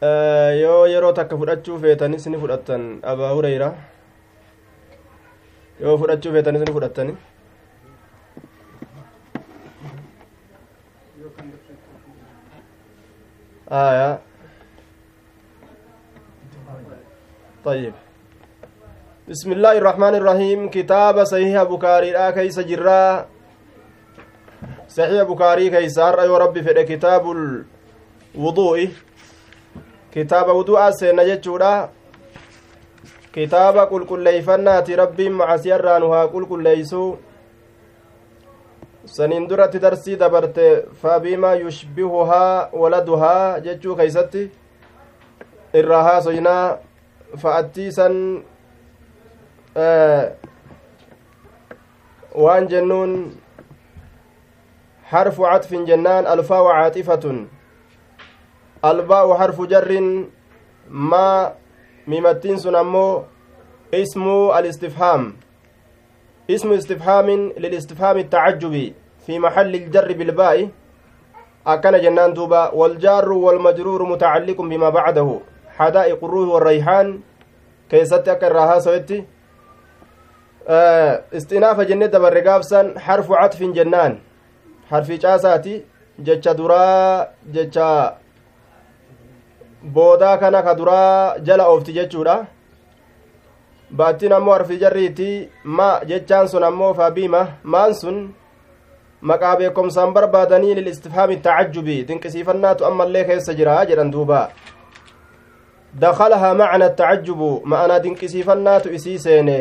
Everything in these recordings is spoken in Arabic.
yoo yeroo takka fudhachuu feetanis ni fudhattan abaa hureyra yoo fudhachuu feetanis ni fudhattani آية طيب بسم الله الرحمن الرحيم كتاب صحيح بكاري لا كيس جرا صحيح بكاري كيس يا ربي في كتاب الوضوء جتشورا كتاب قل كل ليفنات ربي مع سيرانها قل كل ليسو saniin duratti darsii dabarte fabimaa yushbihuhaa waladuhaa jechuu keeysatti irraa haasoynaa fa'attii san waan jennuun حرف عطف جنان الفاء عاطفة الباء حرف جر ما ميمتين سنمو اسم الاستفهام. اسم استفهام للاستفهام التعجبي في محل الجر بالباء. أكن جنان دوبا والجار والمجرور متعلق بما بعده. حدائق الروح والريحان كيست أكرها سويتي. استئناف جنة دبر قابسا حرف عطف جنان. حرف جاساتي جتشا درا جتشا boodaa kana ka duraa jala oofti jechuudha baattiin ammoo harfi jarriiti ma jechaan sun ammoo faabiima maan sun maqaa beekomsaan barbaadanii lilistifhaami tacajjubi dinqisiifannaatu ammallee keessa jira jedhan duuba dakalahaa macna atacajjubu ma'anaa dinqisiifannaatu isii seene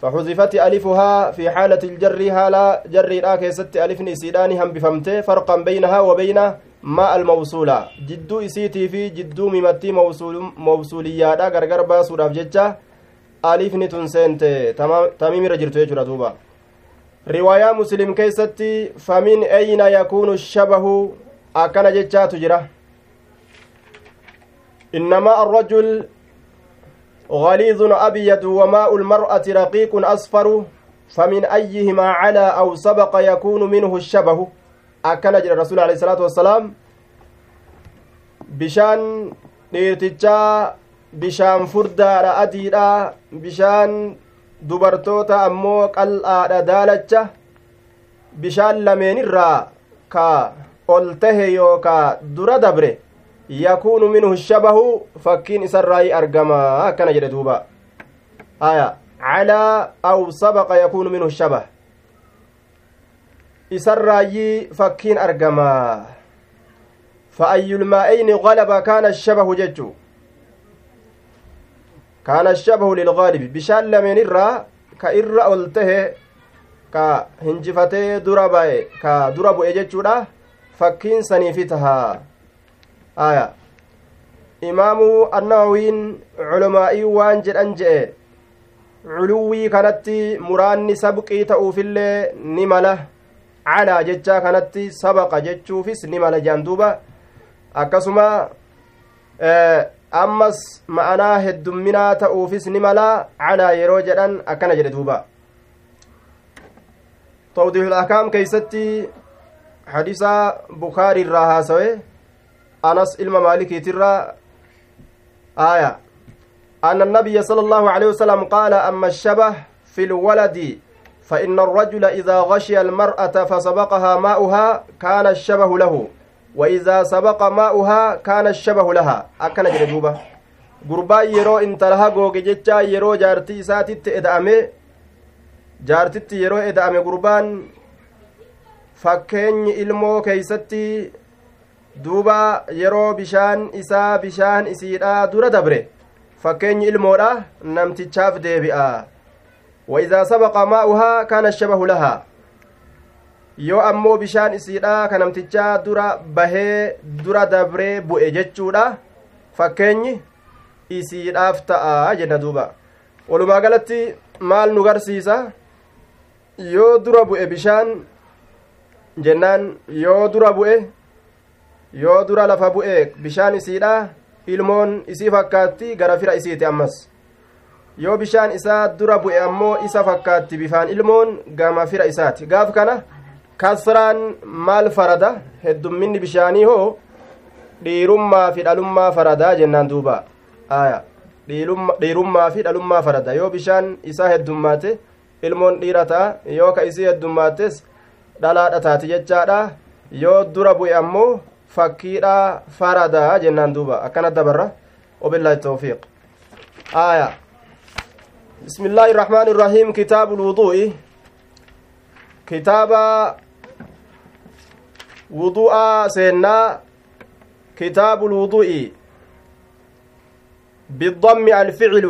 فحذفت ألفها في حالة الجر هالا جر لا كيست ألف نسيدان هم بفمته فرقا بينها وبين ما الموصولة؟ جدو إسيتي في جدو ممتي موصول موصوليادا غرغر باسود أفججة ألف نتنسنت تميم رجرتو يجرى دوبا. رواية مسلم كيستي. فمن أين يكون الشبه؟ أكن ججة تجرى إنما الرجل غليظ أبيض وماء المرأة رقيق أصفر. فمن أيهما على أو سبق يكون منه الشبه؟ أكن جرى الرسول عليه الصلاة والسلام بشان dhiirtichaa bishaan furdaadha adiidha bishaan dubartoota ammoo qal'aadha daalacha bishaan lameenirraa ka ol tahe yookaa dura dabre yakuunu minhu shabahu fakkiin isarraayi argama akkana jedhe duuba aya calaa aw sabaqa yakuunu minhu shabah isarraayi fakkiin argama. فأي المائين غلب كان الشبه ججو كان الشبه للغالب بشان لمن الرا كإرا ألته كهنجفتي دربا كدربو إججودا فكين سنيفتها آية إمام النووين علمائي وانجر أنجئ علوي كانت مراني سبقي تأوفي نمله على ججا كانت سبق ججوفس نمله جاندوبا akkasuma ammas ma'anaa heddumminaa ta'uufis ni mala calaa yeroo jedhan akkana jedhe duuba tawdiihul keeysatti hadiisa bukaarii irraa haasawe anas ilma maalikiitirraa آية أن النبي صلى الله عليه وسلم قال أما الشبه في الولد فإن الرجل إذا غشي المرأة فسبقها ماؤها كان الشبه له وإذا سبق ماؤها كان الشبه لها أكن جدوبة gurbaa yeroo intalaha googe jecha yeroo jaartii isaatitti eda'ame jaartitti yeroo eda'ame gurbaan fakkeenyi ilmoo keeysatti duuba yeroo bishaan isaa bishaan isiidha dura dabre fakkeenyi ilmoodha namtichaaf deebi'a وإذا سبق ماؤها كان الشبه لها yoo ammoo bishaan isiidha ka namtichaa dura bahee dura dabree bu'e jechuudha fakkeenyi isiidhaaf ta'a jenna duuba walumaa galatti maal nu garsiisa yoo dura bu'e bishaan jennaan yoo dura bu'e yoo dura lafa bu'e bishaan isiidha ilmoon isii fakkaatti gara fira isiiti ammas yoo bishaan isaa dura bu'e ammoo isa fakkaatti bifaan ilmoon gama fira isaati gaaf kana kasraan maal farada heddumminni bishaanii hoo dhiirummaa fi dhalummaa faradaa jennaan duuba aya dhiirummaa fi dhalummaa farada yoo bishaan isaa heddummaate ilmoon dhiira ta'a yoo ka isii heddummaates dhalaadha taati jechaadha yoo dura bu'e ammoo fakkiidha faradaa jennaan duuba akkana dabarra وبالله التوفيق آية بسم الله الرحمن الرحيم. كتاب الوضوء. كتاب وضوء سينا كتاب الوضوء. بالضم الفعل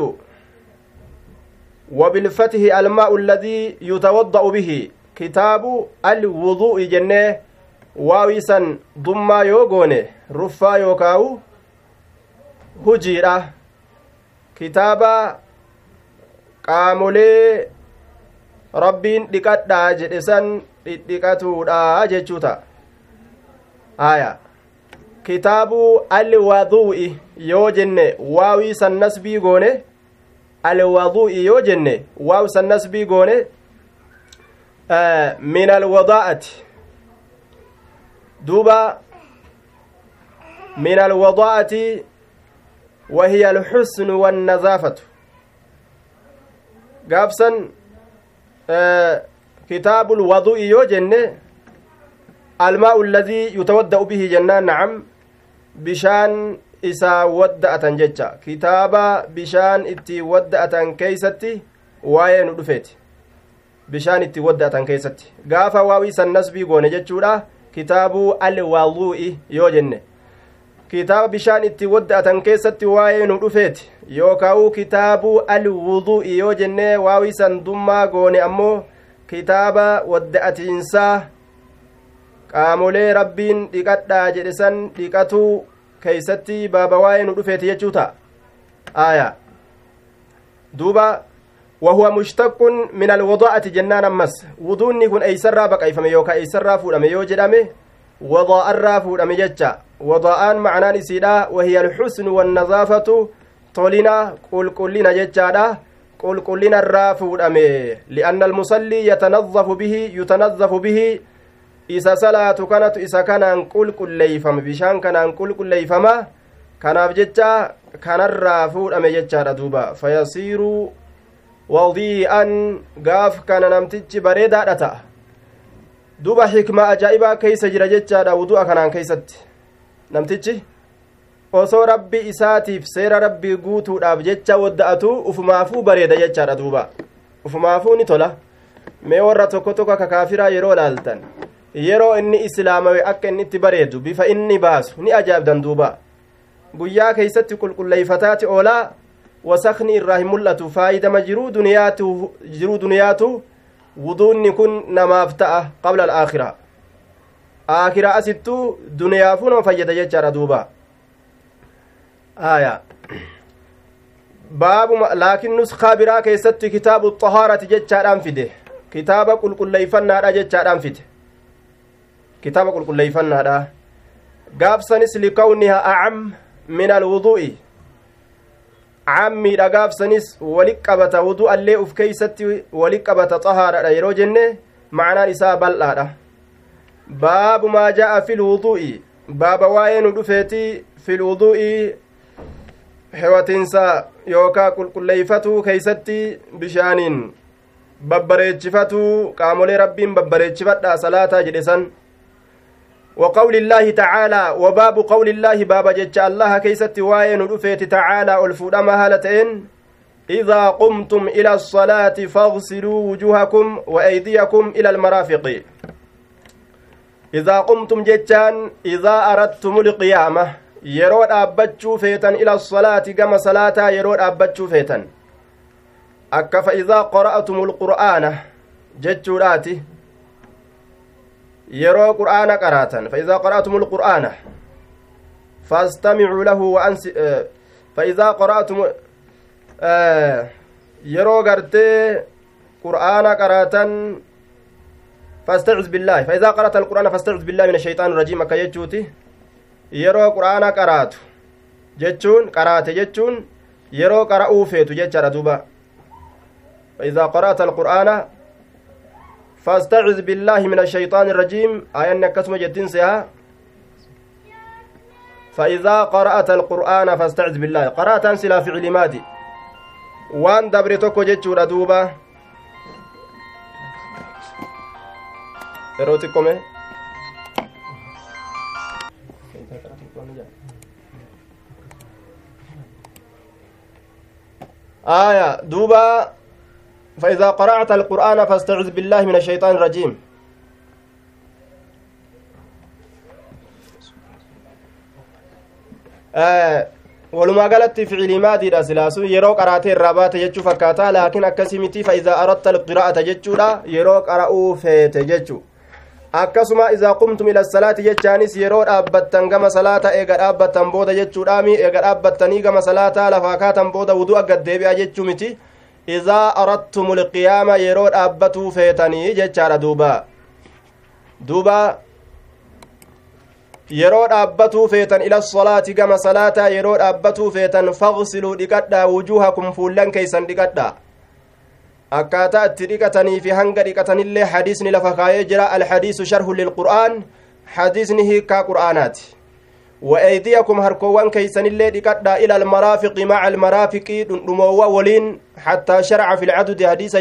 وبالفتح الماء الذي يتوضأ به. كتاب الوضوء جنة. واويسا ضما يوغوني رفا يوكاو. هجيرة. كتاب qaamolee rabbiin dhiqadhaa jedhe san dhidhiqatuudha jechuu ta'a aya kitaabuu alwaduu'i yoo jenne waawii san nasbii goone alwaduu'i yoo jenne waaw san nasbii goone min alwadaa'ati duuba min alwadaa'ati وهي الحسن والنظافة gaafsan kitaabul wadu'i yoo jenne almaa'u alladii yutawadda'u bihi jennaan nacam bishaan isaa wadda'atan jecha kitaaba bishaan itti wadda'atan keeysatti waa'ee nu dhufeeti bishaan itti wadda'atan keeysatti gaafa waawii san nasbii goone jechuudha kitaabuu alwadu'i yoo jenne kitaaba bishaan itti wadda'atan keessatti waa'ee nu dhufeeti yookaa'u kitaabuu alwudu'i yoo jennee waawii san dummaa goone ammoo kitaaba wadda'atiinsaa qaamolee rabbiin dhiqadhaa jedhe san dhiqatuu keeysatti baaba waa'ee nu dhufeeti jechuu ta'a aya duuba وهو مشتق من الوضاءة جنان أمس وضوني كن أيسرا بقيفم يوكا أيسرا فودم يو جدامه جتشا وضاءان معنان إسيدا وهي الحسن والنظافة طولنا قل قلنا جتشا قل قلنا الرافود أم لأن المصلي يتنظف به يتنظف به isa salaatu kanatu isa kanaan qulqulleeyfama bishaan kanaan qulqulleeyfama kanaaf jecha kanarraa fuudhame jechaadha duuba fayasiiruu wadii'an gaaf kana namtichi bareedaadha ta'a duba xikmaa ajaa'ibaa keeysa jira jechaadha wudu'a kanaan keeysatti namtichi osoo rabbi isaatiif seera rabbii guutuudhaaf jecha wadda'atu ufumaafuu bareeda jechaadha duuba ufumaafuu ni tola mee warra tokko tokko akka kaafiraa yeroo laaltan yeroo inni islaamawe akka inni itti bareedu bifa inni baasu ni ajaa'ibdan duuba guyyaa keeysatti qulqulleeyfataati oolaa wasakni irraa hin mul'atu faayidama jiruu duniyaatu wuduunni kun namaaf ta'a qabla alaakiraa aakiraa asittuu duniyaafuu nama fayyada jechaadha duuba aya baabuma laakin nuskaa biraa keessatti kitaabu xahaarati jechaadhaan fide kitaaba qulqulleeyfannaadha jechaadhaan fide kitaaba qulqulleeyfannaadha gaafsanis likawniha acam min alwudu'i cammiidha gaafsanis wali qabata wudu'allee uf keeysatti wali qabata xahaadhadha yeroo jenne macnaan isaa bal'aadha. Baabu maa jaa'a fi lwudu'i baaba waa'ee nu dhufeeti fi lwudu'i hewatinsa yookaa qulqulleeyfatuu keeysatti bishaaniin babbareechifatuu qaamolee rabbiin babbareechifadha salaataa jedhe san وقول الله تعالى وباب قول الله باب جج الله كيست واين رفيت تعالى الفودما هالتين. إذا قمتم إلى الصلاة فاغسلوا وجوهكم وأيديكم إلى المرافق. إذا قمتم جتان إذا أردتم القيامة yeroo dhaabbachuu feetan ila salaati gama salaataa yeroo dhaabbachuu feetan akka fa'idaa qara'atum lqur'aana jechuudhaati yeroo qur'aana qaraatan فإذا قرأتم القرآن فاستمعوا له وأنس فإذا قرأتم yeroo gartee qur'aana qaraatan فاستعذ بالله فإذا قرأت القرآن فاستعذ بالله من الشيطان الرجيم akka jechuuti yeroo qur'aana qaraatu jechuun qaraate jechuun yeroo qara'uu feetu jechaadha duuba فإذا قرأت القرآن فاستعذ بالله من الشيطان الرجيم. آية كسمة جتين سيها. فإذا قرأت القرآن فاستعذ بالله. قرأت أنسلا فعل مادي. وان دبر توكو جتشورا دوبا. آية دوبا. فإذا قرأت القرآن فاستعذ بالله من الشيطان الرجيم walumaa galatti ficilii maadiidha silaasu yeroo qaraatee irraa baate jechuu fakkaata laakiin akkasii miti faidaa aratta alqiraa'ata jechuudha yeroo qara'uu feete jechu akkasuma idaa qumtum ila salaati jechaanis yeroo dhaabbattan gama salaata eega dhaabbattan booda jechuudhaami eega dhaabbattanii gama salaataa lafaa kaatan booda wudu'a gaddeebi'a jechuu miti idaa arattum lqiyaama yeroo dhaabbatuu feetanii jechaadha duuba duuba yeroo dhaabbatuu feetan ila solaati gama salaataa yeroo dhaabbatuu feetan faqsiluu dhiqadhaa wujuuhakum fuullan keeysan dhiqadhaa akkaataa itti dhiqatanii fi hanga dhiqatanillee hadiisni lafa kaayee jira alhadiisu sharhu lilqur'aan hadiisni hiikkaa qur'aanaati وأيديكم هركوان كيسنillee dhiqadhaa إلى المرافق مع المرافق dhundhumoowwa waliin حتى شرع في العدد حديث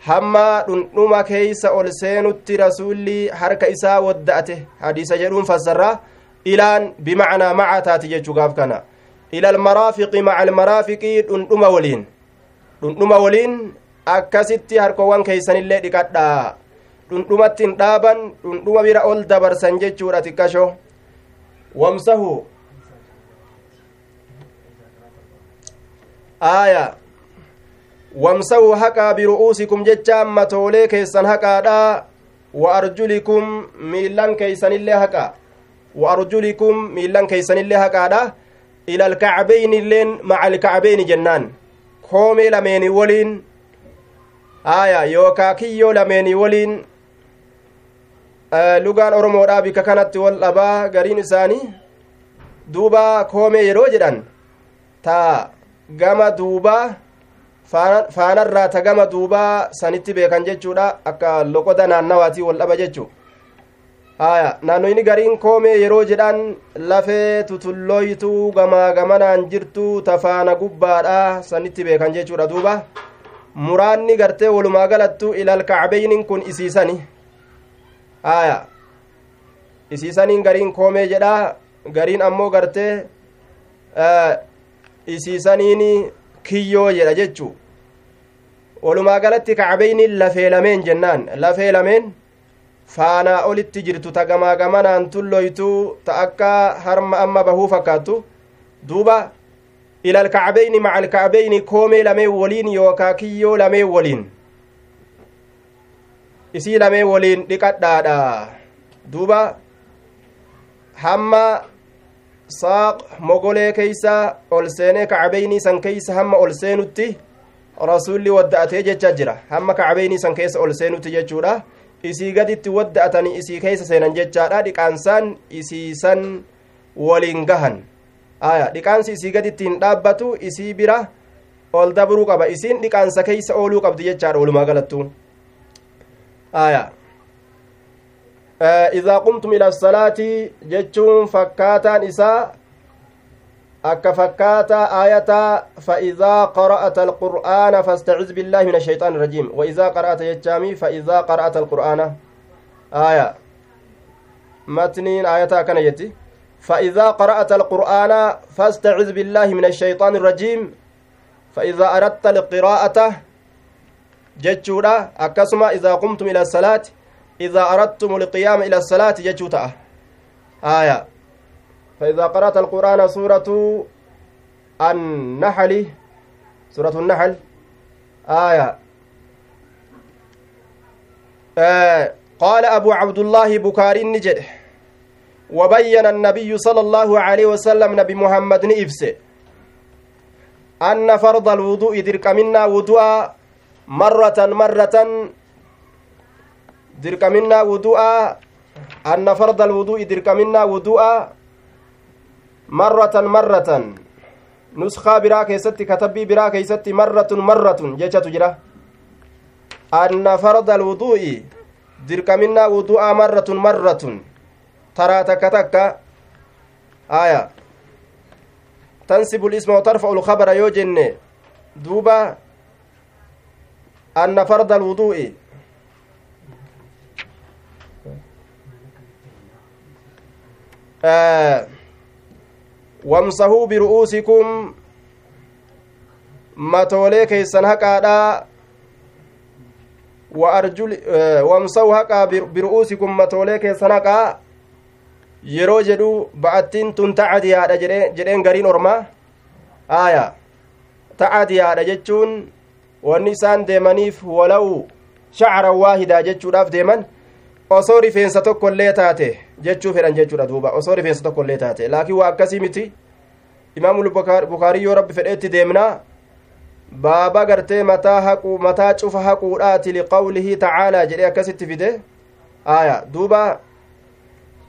hamma dhundhuma keeysa ol seenutti rasuulli harka isaa wadda'ate hadiisa jedhuun fassarraa ilaan bimacnaa maca taati jechuu gaaf kana ila almaraafiqi maca almaraafiqi dhundhuma waliin dhundhuma waliin akkasitti harkowwan keeysanillee dhiqadhaa dhundhumatti hin dhaaban dhundhuma bira ol dabarsan jechuudha xiqqasho wamsahu aaya wamsahu haqaa biru'uusikum jechaan matoolee keessan haqaadha wa arjulikum miillan keeysanillee haqa wa arjulikum miillan keeysanillee haqaadha ila alkacbeyni illeen maca alkacbeyni jennaan koomee lameenii waliin aya yookaa kiyyoo lameenii waliin lugaan oromoodhaa bikka kanatti wal dhabaa gariin isaanii duuba koomee yeroo jedhan ta gama duubaa faanarraa ta gama duubaa sanitti beekan jechuudha akka loqoda naannawaatii wal dhaba jechuu haya naannoyni gariin koomee yeroo jedhan lafee tutullooytuu gamaa gamanaan jirtu tafaana gubbaadha sanitti beekan jechuudha duuba muraanni gartee walumaa galattu ilal kacbeynin kun isiisani haya isiisaniin gariin koomee jedha gariin ammoo gartee isiisaniin kiyyoo jedha jechu walumaa galatti kacbeynin lafee lameen jennaan. Lafee lameen faanaa olitti jirtu ta gamaa gamanaan tulloytuu ta akka harma amma bahuu fakkaattu. Duuba ila alkacbeyni maca alkacbeyni koomee lameen waliin yookaa kiyyoo lameen waliin isii lameen waliin dhiqadhaadha duuba hamma saaq mogolee keeysa ol seenee kacbeynii san keeysa hamma ol seenutti rasulli wadda'atee jecha jira hamma kacbeynii san keessa ol seenutti jechuudha isii gaditti wadda'atanii isii keessa seenan jechaadha dhiqaansaan isiisan waliin gahan aya dhiqaansi isii gaditti hin dhaabbatu isii bira ol dabruu qaba isiin dhiqaansa keeysa ooluu qabdi jechaadha walumaa galattu aya idaa qumtum ila salaati jechuun fakkaataan isaa akka fakkaataa aayataa faidaa qara'ata alqur'aana fastaciz billaahi min ashayxaan irrajiim waidaa qara'ata jechaami faidaa qara'ata alqur'aana aaya matniin aayataa akkana jetti فإذا قرأت القرآن فاستعذ بالله من الشيطان الرجيم فإذا أردت القراءة جتشورا أكسما إذا قمتم إلى الصلاة إذا أردتم القيام إلى الصلاة جتشوتا آية فإذا قرأت القرآن سورة النحل سورة النحل آية آه قال أبو عبد الله بكاري نجد وبين النبي صلى الله عليه وسلم نبي محمد نفسه أن فرض الوضوء درك منا وضوء منا وضوء أن فرض الوضوء درك منا وضوء مرة مرة. نسخة برا كيستي كتبي برا كيستي مرة مرة. جيشة تجرى أن فرض الوضوء درك منا وضوء مرة مرة. taraa takka takka aya تنسب الاسم وترفع الخبر يوجن. دوبا. أن فرض الوضوء آه وامسحوا برؤوسكم matoolee keessan haqaadha wamsa'u haqaa biru'uusikum matoolee keessan haqaa yeroo jedhu ba'attiin tun tacadiyaadha jedheen gariin ormaa aaya tacadiyaadha jechuun wanni isaan deemaniif walau shacran waahidaa jechuudhaaf deeman osoo rifeensa tokkollee taate jechuu fedhan jechuudha duuba osoo rifeensa tokkollee taate laakiin waa akkasii miti imaamul bukaarii yoo rabbi fedheetti deemnaa baaba gartee mataa haquu mataa cufa haquudhaati liqawlihi tacaalaa jedhe akkasitti fide aya duuba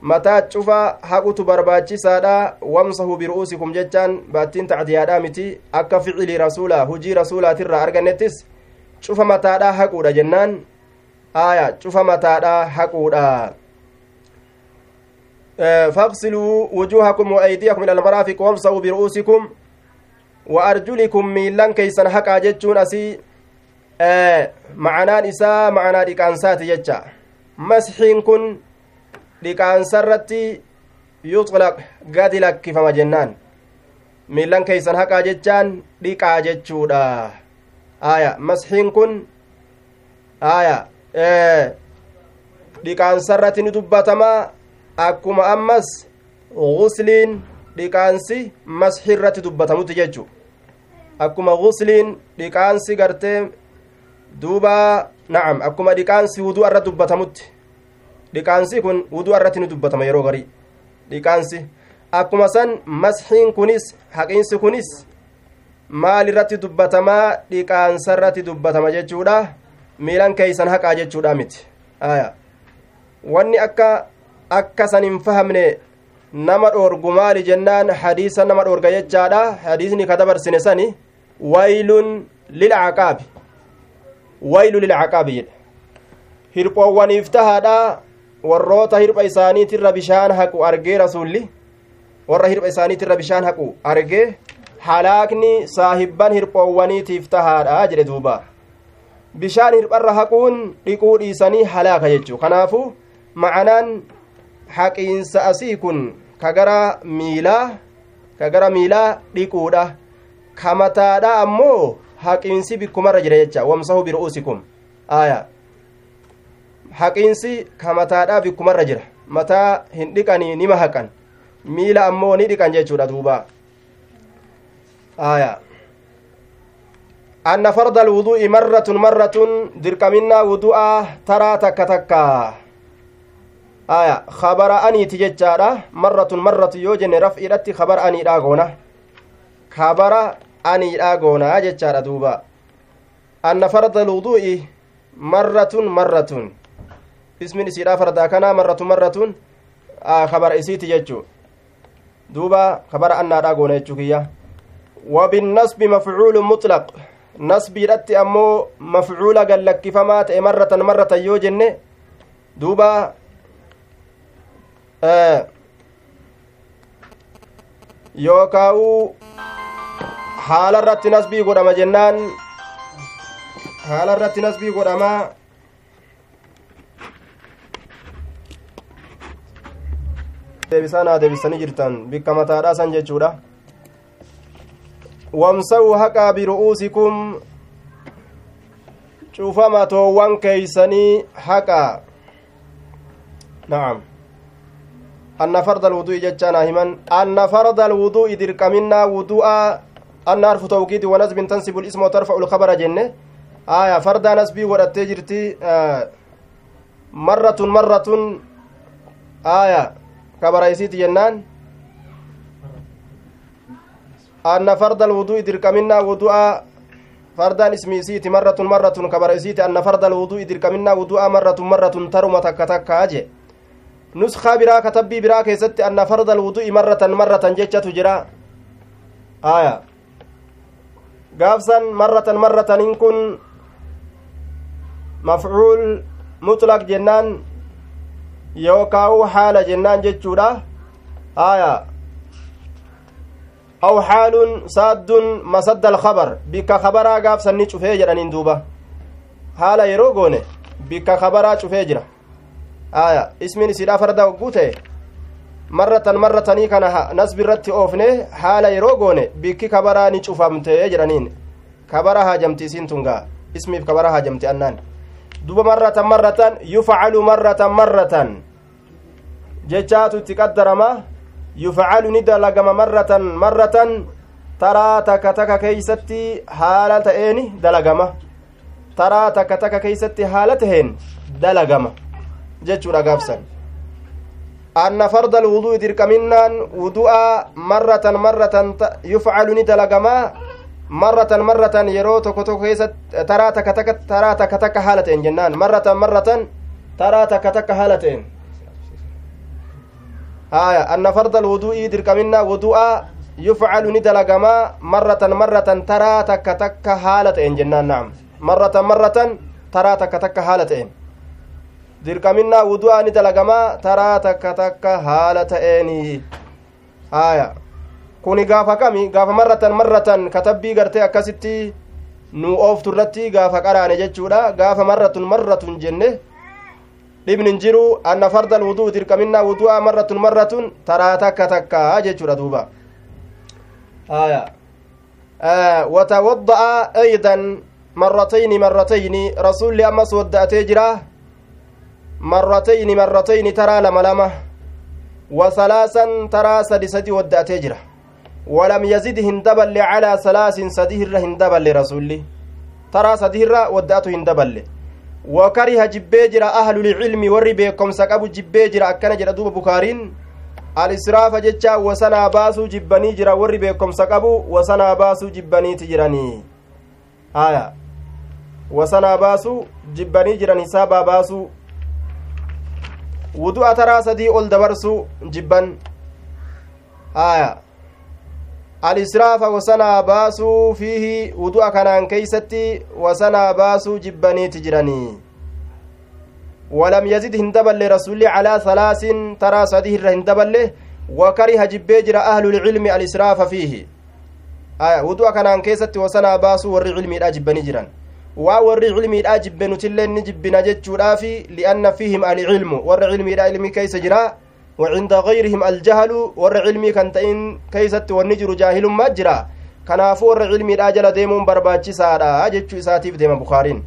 mataa cufa haqutu barbaachisaadha wamsahu biru'uusikum jechaan baattiin tacdiyaadha miti akka ficilii rasuulaa hujii rasuulaatirraa argannettis cufa mataadha haquudha jennaan aya cufa mataadha haquudha faqsiluu wujuuhakum wa aydiyakum ila almaraafiq wamsahuu biru'uusikum wa arjulikum miillan keeysan haqaa jechuun asii macanaan isaa macanaa dhiqaansaati jecha masxiin dhiqaansarratti yuxlaq gadi lakkifama jennaan miillan keeysan haqaa jechaan dhiqaa jechuudha aya masxiin kun aya dhiqaansarratti ni dubbatamaa akkuma ammas gusliin dhiqaansi masxi irratti dubbatamutti jechu. Akkuma gusliin dhiqaansi gartee duuba nacam akkuma dhiqaansi wuduu irra dubbatamutti dhiqaansi kun wuduu irratti ni dubbatama yeroo garii dhiqaansi akkuma san masxiin kunis haqiinsi kunis maal irratti dubbatamaa dhiqaansa irratti dubbatama jechuudha miilan keeysan haqaa jechuudha miti aya wanni akka akka san hin fahamne nama dhoorgu maali jennaan hadiisa nama dhoorga jechaadha hadiisni ka dabarsine sani waylun lilcaqaabi waylu lilcaqaabi jedhe hirphoowwaniif tahaadha warroota hirpha isaaniitirra bishaan haqu argee rasulli warra hirpha isaaniitirra bishaan haqu argee halaakni saahibban hirphoowwaniitiif tahaadha jedhe duuba bishaan hirpharra haquun dhiquu dhiisanii halaaka jechuu kanaafu macanaan haqiinsa asii kun ka gara miilaa ka gara miilaa dhiquudha ka mataadha ammoo haqiinsi bikkumarra jira jecha wamsahu biru'uusikum aya haqiinsi ka mataadha bikkumarra jira mataa hin dhiqanii nima haqan miila ammoo ni dhiqan jechuudha duuba aya anna farda alwuduu'i marratun marratun dirqaminnaa wudu'a taraa takka takka aya kabara aniiti jechaadha marratun marratu yoo jenne raf'iidhatti kabara aniidhaa goona kabara aniidhaa goonaa jechaadha duuba anna farda alwuduu'i marratun marratun ismin isiidhaa fardaa kanaa marratun marratun kabara isiiti jechuu duuba kabara annaadhaa goona jechuu kiyya وبالنصب مفعول مطلق نصبيدatti ammoo mafcuula gallakkifamaa ta'e marratan marratan yoo jenne duuba yookaa'u haala irratti nasbii godhama jennaan haala irratti nasbii godhama deebisaan haa deebisanii jirtan bikka mataadhaa san jechuudha wamsa'u haqaa biru'uusikum cufa matoowwan keeysanii haqaa na'am anna farda alwudu'i jechaana himan anna farda alwudu'i dirqaminnaa wudu'a anna harfu tawkiidi wanasbin tansibu lisma watarfa'u lkabara jenne aya fardaa nasbii godhattee jirti marratun marratun aya kabara isiiti jennaan anna farda alwudu'i dirqaminnaa wudu'a fardaan ismi isiiti marratun marratun kabara isiiti anna farda alwudu'i dirqaminnaa wudu'a marratun marratun taruma takka takkaa je nuskaa biraa katabbii biraa keessatti anna farda alwudu'i marratan marratan jechatu jira aya gaafsan marratan marrataniin kun mafcuul mutlaq jennaan yookaa'u haala jennaan jechuudha aya aw xaalun saaddun masadda alkabar bikka kabaraa gaafsanni cufee jedhaniin duuba haala yeroo goone bikka kabaraa cufee jira aya ismiin isiidhaa farda hogguu ta'e marratan marratanii kana nasbi irratti oofne haala yeroo goone bikki kabaraa ni cufamte jedhaniin kabara haajamti isiin tungaa ismiif kabara haajamti annaan duba marratan marratan yufcalu marratan marratan jechaatu itti qaddarama yufcalu ni dalagama marratan marratan taraa takka takka keeysatti haala ta'een dalagama taraa takka takka keeysatti haala taheen dalagama jechuudha gaabsan farda alwudu'i dirqaminnaan wudu'a marratan marratan yufcalu ni dalagamaa marratan marratan yeroo tokko tokko keessatti taraa takka takka taraa takka takka haala ta'en jennaan marratan marratan taraa takka takka haala ta'en haya anna farda alwudu'i dirqaminnaa wudu'a yufcalu ni dalagamaa marratan marratan taraa takka takka haala ta'en jennaan naam marratan marratan taraa takka takka haala ta'en dirqaminnaa wudu'aa ni dalagamaa taraa takka takka haala ta'eeni haya kuni gaafa kami gaafa marratan marratan katabbii gartee akkasitti nu ooftu irratti gaafa qaraane jechuudha gaafa marratun marratun jenne dhibni hin jiru anna farda alwuduu dirqaminnaa wudu'aa marratun marratun taraa takka takka jechuudha duuba haya watawadda'a aydan marratayni marratayni rasulli ammas wadda'atee jira marratayni marratayni taraa lama lama wasalaasan taraa sadi sadi wadda'atee jira walam yazid hin daballe calaa salaasin sadihirra hin daballe rasulli taraa sadihirra wadda'atu hin daballe wakariha jibbee jira ahlulcilmi warri beekomsa qabu jibbee jira akkana jedha duuba bukaariin alisraafa jecha wasanaa baasuu jibbanii jira warri beekomsa qabu wasanaa baasuu jibbaniiti jiranii haya wasanaa baasuu jibbanii jiran hisaabaa baasuu wudu'a taraa sadii ol dabarsuu jibban haya alisraafa wasanaa baasuu fiihi wudu'a kanaan keeysatti wasanaa baasuu jibbaniiti jiranii rasulli calaa salaasin taraa sadii irra hin daballe wakariha jibbee jira ahlulcilmi alisraafa fiihi aya wudu'a kanaan keessatti wasanaa baasuu warri cilmiidha jibbanii jiran waa warri cilmiidha jibbe nutillee ni jibbina jechuudhaafi lianna fiihim alcilmu warra cilmiidha ilmi keeysa jira وعند غيرهم الجهل ور علمي كان تئن كيست ونجر جاهل ما جرا. كنافو ور علمي راجل ديمون برباچي سارا جچو إساتيف ديما بخارين.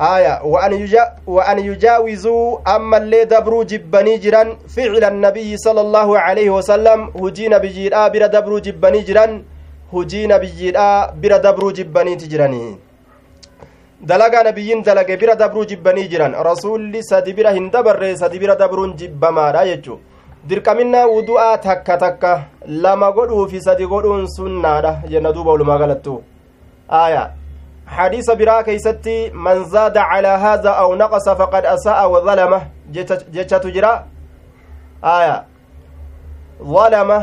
هايا وأن يجا وأن يجاوزوا أما اللي دبروا جبني جران فعل النبي صلى الله عليه وسلم. هجين بجيرا بر دبروا جبني جران. هجين بجيرا بر دبروا جبني تجراني. Dalagaa nabiyyiin dalage bira dabruu jibbanii jiran rasuulli sadi bira hin dabarre sadi bira dabruun jibbamaadha jechu dirqaminnaa wudu'aa takka takka lama godhuufi sadi godhuun sunnaadha jenna duuba walumaa galattu aya xadiisa biraa keeysatti man zaada calaa haada aw naqasa faqad asa'a wadalama jechatu jira aya zalama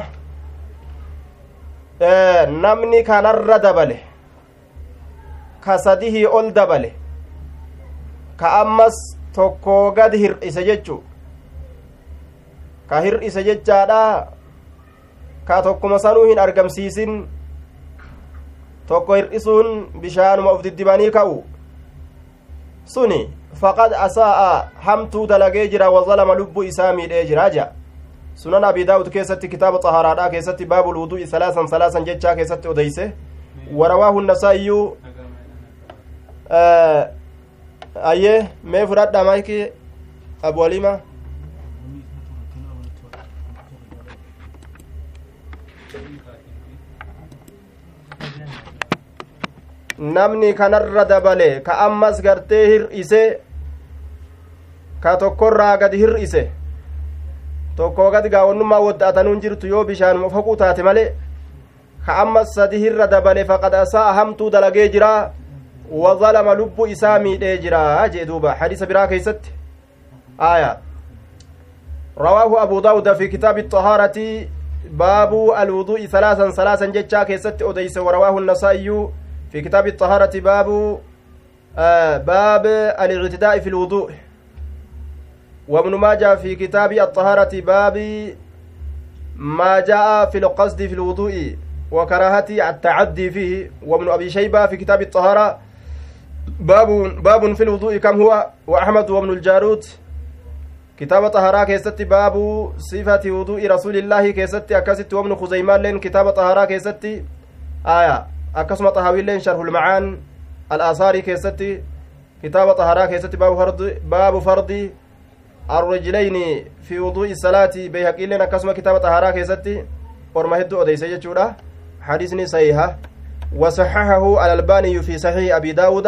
namni kanarra dabale ka sadihii ol dabale ka ammas tokkoo gad hir'ise jechu ka hir'ise jechaadha ka tokkuma sanuu hin argamsiisin tokko hir'isuun bishaanuma uf diddibanii ka'u suni faqad asaa'a hamtuu dalagee jira wazalama lubbu isaa miidhee jira ja sunan abi daawud keessatti kitaaba xaharaadhaa keessatti baabul wudu'i salaasan salaasan jechaa keessatti odeyse warawaahu nasaa'iyyuu ayyee mee fudhadha maayikii abu alima namni kanarra dabale ka ammas gartee hir'ise ka tokkorraa gad hir'ise tokkoo gad gaawonnummaa wodda'atanuun jirtu yoo bishaanuma foquu taate male ka ammas sadi hirra dabale faqad asaa hamtuu dalagee jiraa وظلم لب إسامي ديجرا. جدوبا حديث برا كيست. آية. رواه أبو داود في كتاب الطهارة. باب الوضوء ثلاثا ثلاثا جتشا كيست. أديس ورواه النسائي في كتاب الطهارة. باب آه باب الاعتداء في الوضوء. وابن ماجه في كتاب الطهارة. باب ما جاء في القصد في الوضوء وكراهة التعدي فيه. وابن أبي شيبة في كتاب الطهارة. باب باب في الوضوء كم هو؟ وأحمد وابن الجارود. كتاب طهارة كيست باب صفة وضوء رسول الله كيست أكست وابن خزيمان لين كتاب طهارة كيست آية. أكسم طهاوي لين شرح المعان. الآثار كيست. كتاب طهارة كيست باب فرض باب فرض الرجلين في وضوء الصلاة. بيهقي لين أكسم كتاب طهارة كيست. ورما هدو أديس جتشورا. حديثني صحيحة. وصححه الألباني في صحيح أبي داود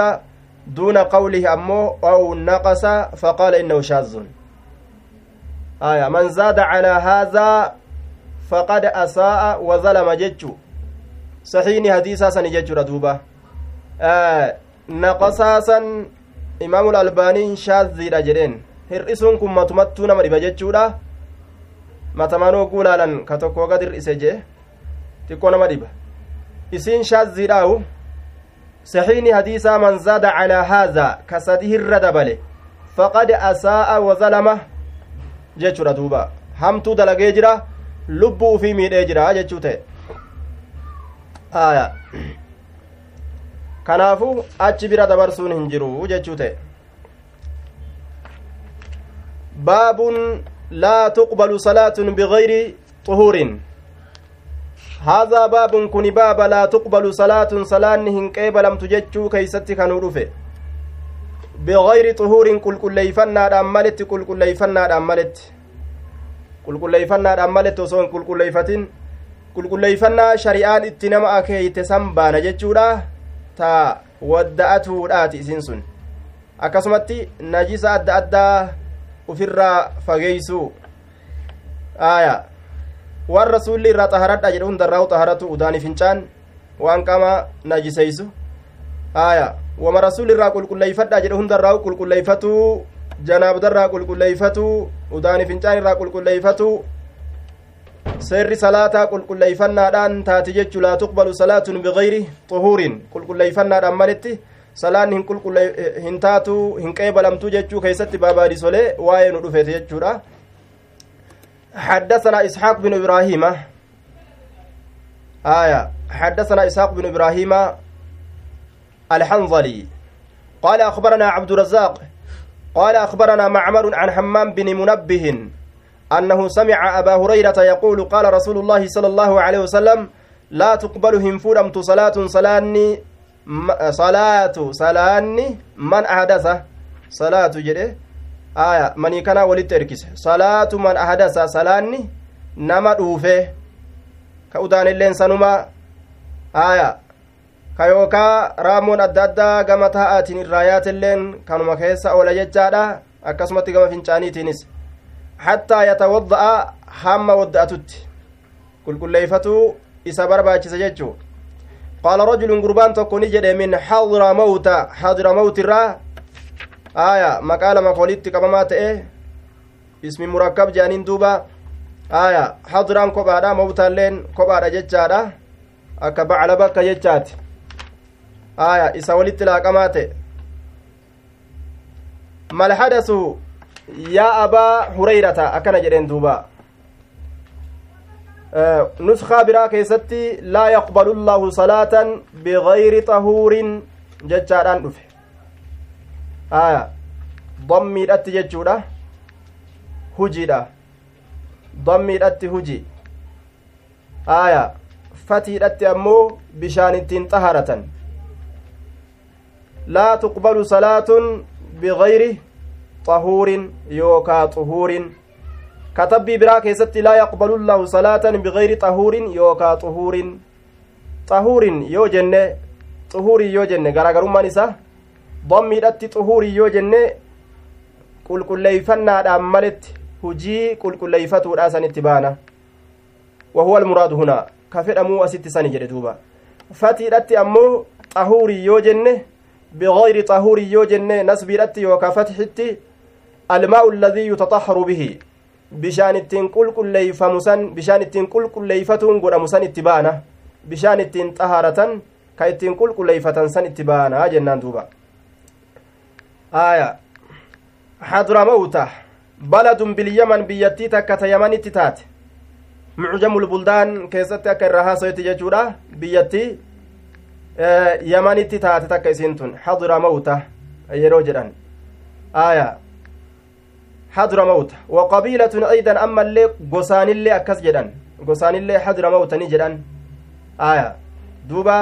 دون قوله أمو أو نقص فقال إنه شاذ. آية من زاد على هذا فقد أساء وظلم جتشو صحيحني حديثا سن جتشو ردوبة. آه نقصاصا إمام الألباني شاذ رجلين hir'isuun kun matumattuu nama dhiba jechuudha matamanoo guulaalan ka tokko gad hir'ise jee xiqqoo isiin shaazziidhaawu saxiini hadiisaa man zaada calaa haazaa ka sadi hirra dabale faqad asaa'a wazalama jechuudha duuba hamtuu dalagee jira lubbuu ufii miidhee jira jechuu ta'e aya kanaafu achi bira dabarsuun hin jiru jechuu ta'e baabun laa tuqbalu salaatun bigayri xuhuurin هذا باب كن باب لا تقبل صلاة صلاة هنقبلمت جتشو كيستي كانوا رفه بغير طهور كل كليفنا داملت كل كليفنا داملت كل كليفنا داملت وصون كل كليفتين كل كليفنا شريعان اتنما أكيت سنبانا جتشودا تا wadda'atuudhaati isin sun akkasumatti najisa adda addaa ufirraa fageeysuu aya waan rasuulli irraa xaharadha jedhe hundarraa xaharatu udaani fincaan waan qama najiseysu aya wama rasuulli irraa qulqulleeyfadha jedhe hundarraa qulqulleeyfatuu janaabdarraa qulqulleeyfatuu udaani fincaan irraa qulqulleeyfatuu seerri salaataa qulqulleeyfannaadhaan taati jechu laa tuqbalu salaatun bigayri xuhuurin qulqulleeyfannaadhaan malitti salaan hin taatu hin qeebalamtu jechuu keeysatti baabaadisolee waa'ee nu dhufeete jechuudha حدثنا إسحاق بن إبراهيم. آية. حدثنا إسحاق بن إبراهيم الحنظلي. قال أخبرنا عبد الرزاق. قال أخبرنا معمر عن حمام بن منبه أنه سمع أبا هريرة يقول قال رسول الله صلى الله عليه وسلم لا تقبل هنفورمت صلاة صلاني صلاة صلاني من أحدث صلاة جده. Aya manii kana walitti erkise salaatu man ahadasa salaanni nama dhuufe ka udaanilleen sanuma aya ka yookaa raamoon adda addaa gama taa'aatiin irraa yaatelleen kanuma keessa oola jechaadha akkasumatti gama fincaaniitiinis hattaa yatawadda'a hamma wadda'atutti qulqulleeyfatuu isa barbaachisa jechuu qaala rajulun gurbaan tokko ni jedhe min xadra mawta xadra mawtirraa aya maqaa lama walitti qabamaa ta'e ismi murakkab jedhaniin duuba aya hadraan kophaadha mawtaalleen kophaadha jechaadha akka bacla bakka jechaati aya isa walitti laaqamaa ta'e malhadasu yaa abaa hurayrata akkana jedheen duuba nuskaa biraa keessatti laa yaqbalu llaahu salaatan bigayri xahuurin jechaadhaan dhufe aya dammiidhatti jechuudha hujiidha dammiidhatti huji aya fatiidhatti ammoo bishaan ittiin xaharatan laa tuqbalu salaatun bigayri xahuurin yookaa xuhuurin katabbii biraa keessatti laa yaqbalu llaahu salaatan bigayri xahuurin yookaa xuhuurin xahuurin yoo jenne xuhuurin yoo jenne garaagarummaan isaa dammiidhatti xuhuurii yoo jenne qulqulleeyfannaadhaan maletti hujii qulqulleeyfatuudha sanitti baana wahuwa almuraadu hunaa ka fedhamuu asitti sani jedhe duuba fatiidhatti ammoo xahuurii yoo jenne bigayri xahuurii yoo jenne nasbiidhatti yookaa fatxitti almaa'u alladii yutaxaharu bihi bishaan ittiin qulqulleeyfamu san bishaan ittiin qulqulleeyfatuun godhamu san itti baana bishaan ittiin xaharatan ka ittiin qulqulleeyfatan san itti baana jennaan duuba آية حضرموت بلد باليمن بيتي تكة يمن تتات mucjamul buldaan keessatti akka irraa haasawetti jechuudha biyyatti yamanitti taate takka isiin tun hadura mawta yeroo jedhan aya hadura mawta wa qabiilatun aydan ammallee gosaanillee akkas jedhan gosaanillee hadura mawta ni jedhan aya duuba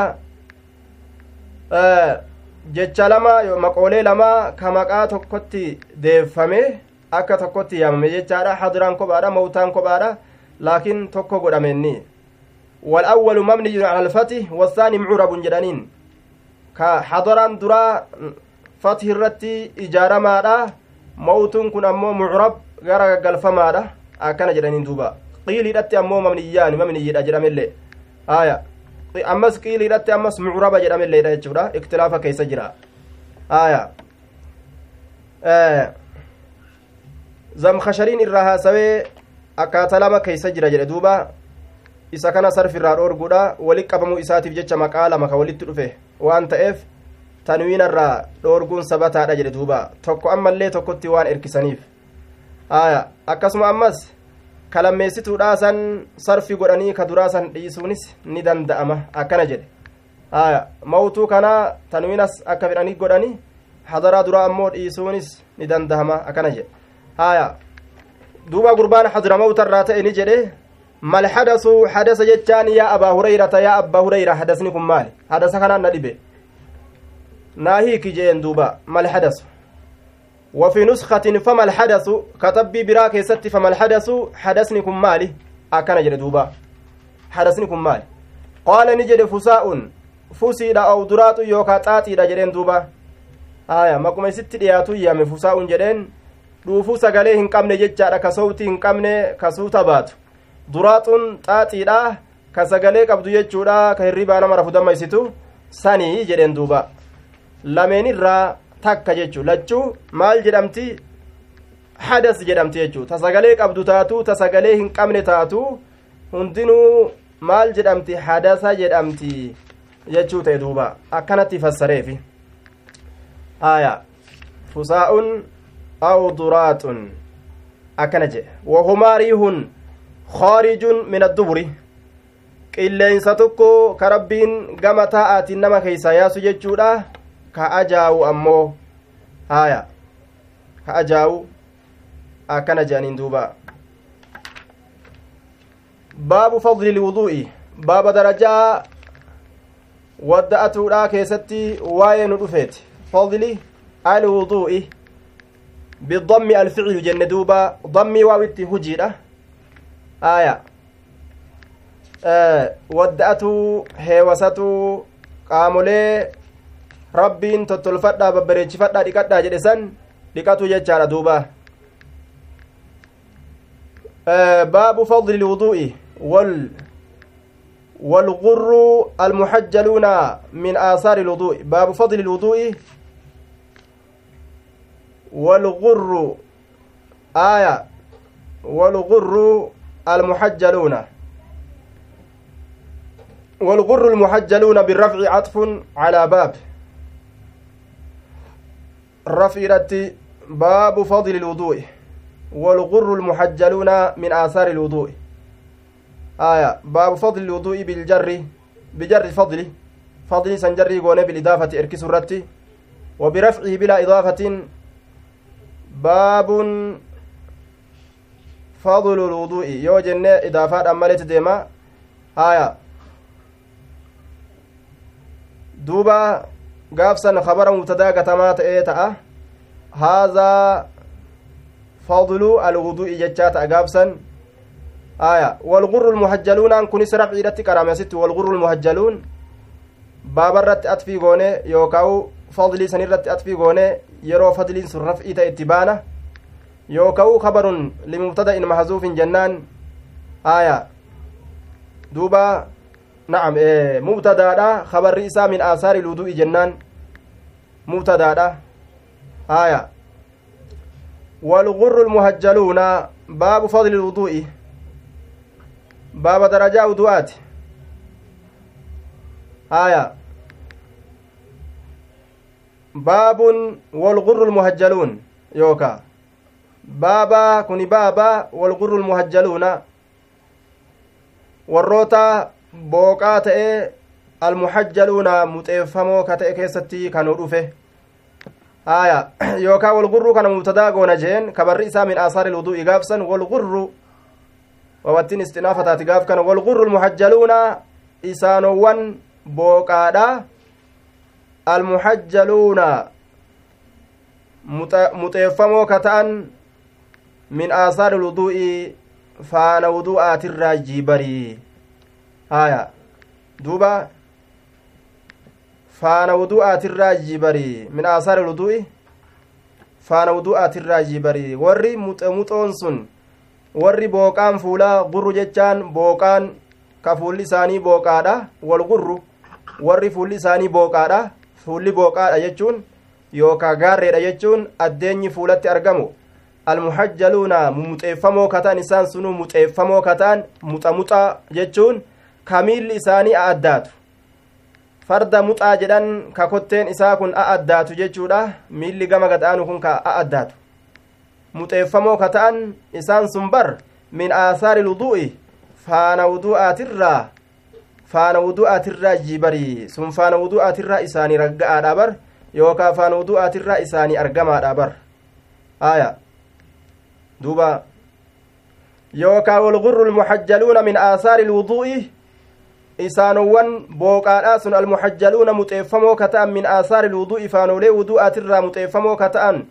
jecha lama maqoolee lama ka maqaa tokkotti deeffame akka tokkotti yaamame jechaadha. Hadiraan kophaadha mawtaan kophaadha laakiin tokko godhameenni. Walawwalu mabniyun ala alfatih waathaani mucurabun jedhaniin. Ka hadaraan duraa fathi irratti ijaaramaadha. Mawtuun kun ammoo mucurab gara gaggalfamaadha. Akkana jedhaniin duuba. Qiiliidhatti ammoo mabniyyaan mabniyyidha jedhameillee aaya. معرب جدام اللي دا يجورا اختلافا كيس جرا آية آه zamkashariin irraa haasawee akkaataa lama keeysa jira jedhe duuba isa kana sarfirraa dhoorguudha walit qabamuu isaatiif jecha maqaa lama ka walitti dhufe waan ta'eef tanwiinarraa dhoorguun sabataadha jedhe duuba tokko ammallee tokkotti waan erkisaniif aya akkasuma ammas kalammeessituudha san sarfi godhanii ka duraa san dhiisuunis ni danda'ama akkana jedhe aya mawtuu kana tanwiinas akka fedhanii godhanii hadaraa duraa ammoo dhiisuunis ni danda'ama akkana jedhe aya duuba gurbaan hadramawtarraa ta'e ni jedhe mal hadasu hadasa jechaan yaa abaa hurayrata yaa abbaa hurayra hadasni kun maali hadasa kanaan na dhibe naa jeen duuba mal hadasu وفي نسخة فما الحدث كتبي براك يستي فما الحدث حدثني كم مالي أكن جد دوبا حدثني كم مالي قال نجد فساء فسيد أو درات يوكا تاتي جدين دوبا آية ما كما ست دياتو يا من فساء جدين dhuufuu sagalee hin qabne jechaadha ka sowtii hin qabne ka suuta baatu duraaxuun xaaxiidha ka sagalee qabdu jechuudha ka hirribaa nama rafu dammaysitu sanii jedheen duuba lameen irraa takka jechuu lachuu maal jedhamti hadas jedhamti jechuu ta sagalee qabdu taatu ta sagalee hin qabne taatu hundinuu maal jedhamti hadasa jedhamti jechuu ta'e duuba akkanatti fassareefi aya fusaa'un أو ضرات أكنج وهما ريح خارج من الدبر qilleensa tokko ka rabbiin gama taa'aatiin nama keeysa yaasu jechuudha ka ajaawu ammoo haya ka ajaawu akkana jedhaniin duuba baabu fadli lwuduu'i baaba darajaa wadda'atuudha keessatti waa'ee nu dhufeeti fadli alwuduu'i الفعل جن دوبا ضمي واوتي هجيرة آية آه ودأتو هيوساتو qaamolee rabbiin tottolfadhaa babbareechifadhaa dhiqadhaa jedhe san dhiqatu jechaadha duuba baabu fadli lwuduu'i wal والغر المحجلون من آثار الوضوء باب فضل الوضوء والغر آية والغر المحجلون والغر المحجلون بالرفع عطف على باب رفيرة باب فضل الوضوء والغر المحجلون من آثار الوضوء. آية باب فضل الوضوء بالجر بجر فضل فضل سنجري قونه بالإضافة إركس الرتي وبرفعه بلا إضافة. fadlu lwuduu'i yoo jenne idaafaadhaan maletti deema haya duuba gaafsan kabara mubtadaa gatamaa ta'ee ta'a haazaa fadlu alwuduu'i jechaa ta'a gaafsan haya walgurru lmuhajjaluunaan kunis rafciidhatti qarame asitti walgurru lmuhajjaluun baabarratti atfii goone yookaa'u fadlii sanirratti atfii goone yeroo fadliin sun raf'ii ta'e itti baana yooka'u kabarun limubtada'in mahzuufin jennaan aya duuba na'am mubtadaadha kabarri isaa min aasaari ludu'i jennaan mubtadaadha aya والغر المهجلون باب فضل الوضوء باب درجة وضوءات آية baabun walgurru lmuhajjaluun yookaa baabaa kuni baabaa walgurru lmuhajjaluuna warroota booqaa ta'e almuhajjaluuna muxeeffamoo ka ta'e keessatti kanuu dhufe aya yookaa walgurruu kana mubtadaa goona jeen kabarri isaa min aasaari lwuduu'i gaafsan walgurru wawattiin istinaafataati gaaf kana walgurru almuhajjaluuna isaanowwan booqaadha almuhajjaluuna muxeeffamoo ka ta'an min aasaari lwuduu'i faana wudu'aatirraa jibarii haya duuba. Faana wudu'aatirraa jibarii min aasaari wudu'i. Faana wudu'aatirraa jibarii warri muxoon sun warri booqaan fuulaa gurru jechaan booqaan ka fuulli isaanii booqaadha wal gurru. Warri fuulli isaanii booqaadha fuulli booqaadha jechuun yookaa gaarreedha jechuun addeenyi fuulatti argamu. Almuhajjaluuna muxeeffamoo kataan isaan sunuu muxeeffamoo kataan muxa muxa jechuun kamiilli isaanii a addaatu farda muxaa jedhan ka kotteen isaa kun a addaatu jechuudha miilli gama gadhaanu kun ka a addaatu muxeeffamoo ka ta'an isaan sun bar min aasaari luduu'i faana wudu'aatirraa faana wudu'aatirraa jibarii sun faana wudu'aatirraa isaanii ragga'aadha bar yookaa faana wudu'aatirraa isaanii argamaadha bar aya duuba yookaa walgurru lmuxajjaluuna min aasaari lwuduu'i isaanowwan booqaadhaa sun almuxajjaluuna muxeeffamoo ka ta'an min aasaari lwuduu'i faanolee wudu'aatirraa muxeeffamoo ka ta'an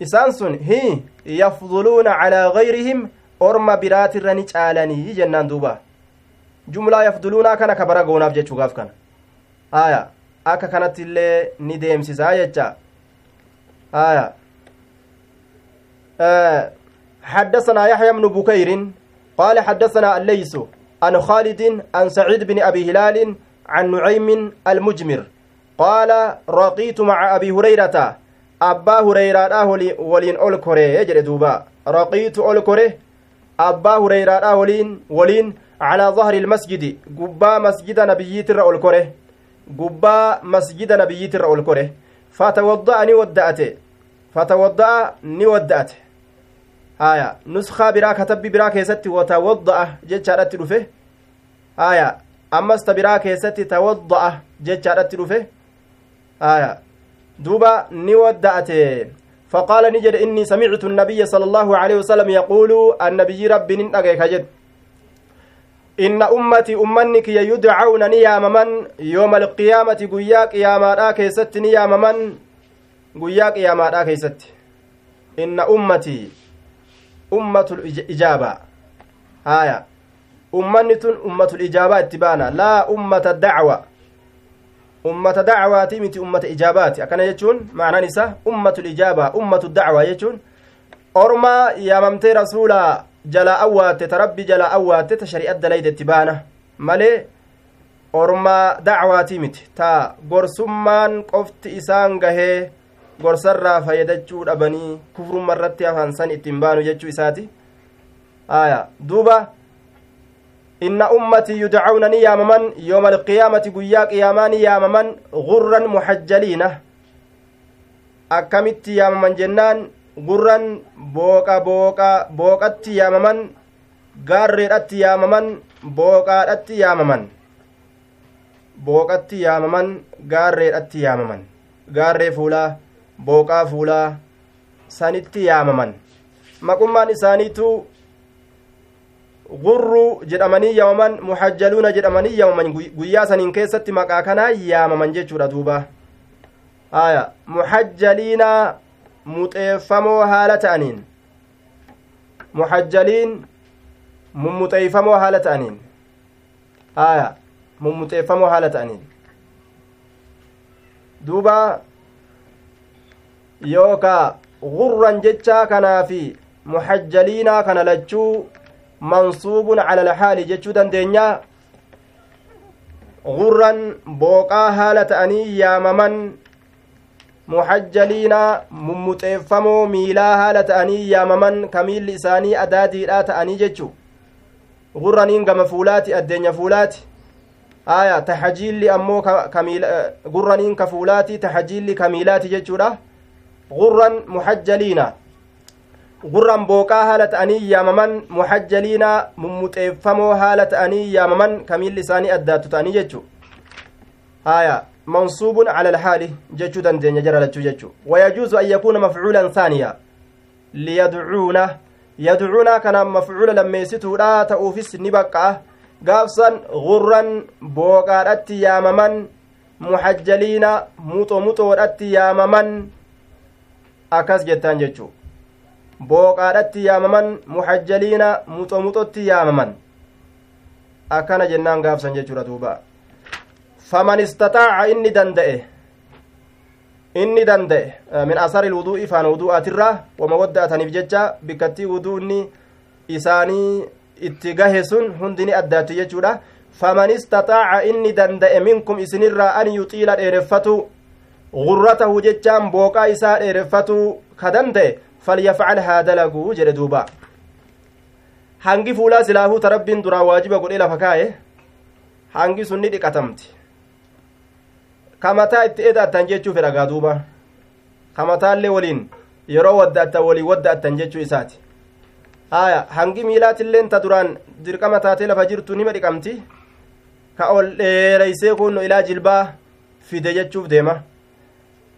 isaan sun hi yafduluuna calaa gayrihim orma biraatirra ni caalanii jennaan duuba jumlaa yafduluunaa kana ka bara goonaaf jechuu gaaf kana aya akka kanatti illee ni deemsisaa jecha aya حدثنا يحيى بن بكير قال حدثنا الليث عن خالد عن سعيد بن أبي هلال عن نعيم المجمر. قال رقيت مع أبي هريرة. أبا هريرة ولين أول كوري يجري دوبا. رقيت أول كوري أبا هريرة ولين ولين على ظهر المسجد. قبا مسجد نبييت الرأول كوري قبا مسجد نبييت الرأول كوري فتوضأ نودأت فتوضأ نودأت haya nuskaa biraa katabbi biraa keessatti watawadda'a jechaadhatti dhufe haya ammas ta biraa keessatti tawadda'a jechaadhatti dhufe haya duuba ni wadda'ate فقال نجد إني سمعت النبي صلى الله عليه وسلم يقول النبي ربي ننقى كجد إن أمتي أمنك يدعون نياممن يوم القيامة قياك يا مادا كيست نياممن قياك يا مادا كيست إن أمتي ummatul ijaabaa haya ummanni tun ummatul ijaabaa itti baana laa ummata dacwa ummata dacwaati miti ummata ijaabaati akkana jechuun macnaan isa ummatul ijaabaa ummatu dacwaa jechuun ormaa yaamamtee rasuula jalaa awwaatte ta rabbi jalaa awwaatte ta shari'at dalayde itti baana malee ormaa dacwaatii miti ta gorsummaan qofti isaan gahee gorsarraa fayyadachuu dhabanii kufrumma irratti hafan san ittiin baanu jechuu isaati aya duuba inna ummatii yudcauna ni yaamaman yooma alqiyaamati guyyaa qiyaamaa ni yaamaman gurran muxajjaliina akkamitti yaamaman jennaan gurran booqa booqa booqatti yaamaman gaarreedhatti yaamaman booqaadhatti yaamaman booqatti yaamaman gaarreedhatti yaamaman gaarree fuulaa booqaa fuulaa sanitti yaamaman maqummaan isaaniitu gurru jedhamanii yaamaman muhajjaluuna jedhamanii yaamaman guyyaa saniin keessatti maqaa kanaa yaamaman jechuudha duuba aya muhajjaliina muxeeffamoo haala ta'aniin muhajjaliin mummuxeeyfamoo haala ta'aniin aya mummuxeeffamoo haala ta'aniin duuba yookaa gurran jechaa kanaafi muxajjaliinaa kana lachuu mansuubun cala alhaali jechuu dandeenya gurran booqaa haala ta'anii yaamaman muxajjaliina mummuxeeffamoo miilaa haala ta'anii yaamaman ka miilli isaanii adaadiidhaa ta'anii jechu gurraniin gama fuulaati addeenya fuulaati aya tahajiilli ammoo gurraniin ka fuulaati tahajiilli ka miilaati jechuudha غرا محجلين gurran booqaa haala ta'anii yaamaman muxajjaliina mummuxeeffamoo haala ta'anii yaamaman kamiilli isaanii addaattu ta'anii jechu haya mansuubun cala alhaali jechuu dandeenya jara lachuu jechu wayajuuzu an yakuuna mafcuulan haaniya liyadcuuna yadcuuna kana mafcuula lammeessituudha ta'uufis ni baqqa'a gaafsan gurran booqaadhatti yaamaman muxajjaliina muxo muxoodhatti yaamaman akkas jettaan jechuu booqaadhatti yaamaman muxajjaliina muxo muxotti yaamaman akkana jennaan gaafsan jechuudha duuba faman istaxaaca inni danda'e inni danda'e min asari ilwuduu'i faana wudu'aatirraa wama wadda'ataniif jecha bikkattii wudu'unni isaanii itti gahe sun hundi ni addaatti jechuudha faman istaxaaca inni danda'e minkum isinirraa an yuxiila dheereffatu gurratahu jechaan booqaa isaa dheereffatu ka danda'e falyafcal haa dalaguu jedhe duuba. Hangi fuulaa silaahuu ta rabbiin duraa waajiba godhee lafa kaa'e hangi sun ni dhiqatamti. Kamataa itti edaattan jechuu fedhagaa duuba. Kamataallee waliin yeroo wadda'attan waliin wadda'attan jechuu isaati. Aya hangi miilaatilleen ta duraan dirqama taatee lafa jirtu nima dhiqamti? Ka ol dheereysee kunno ilaa jilbaa fide jechuuf deema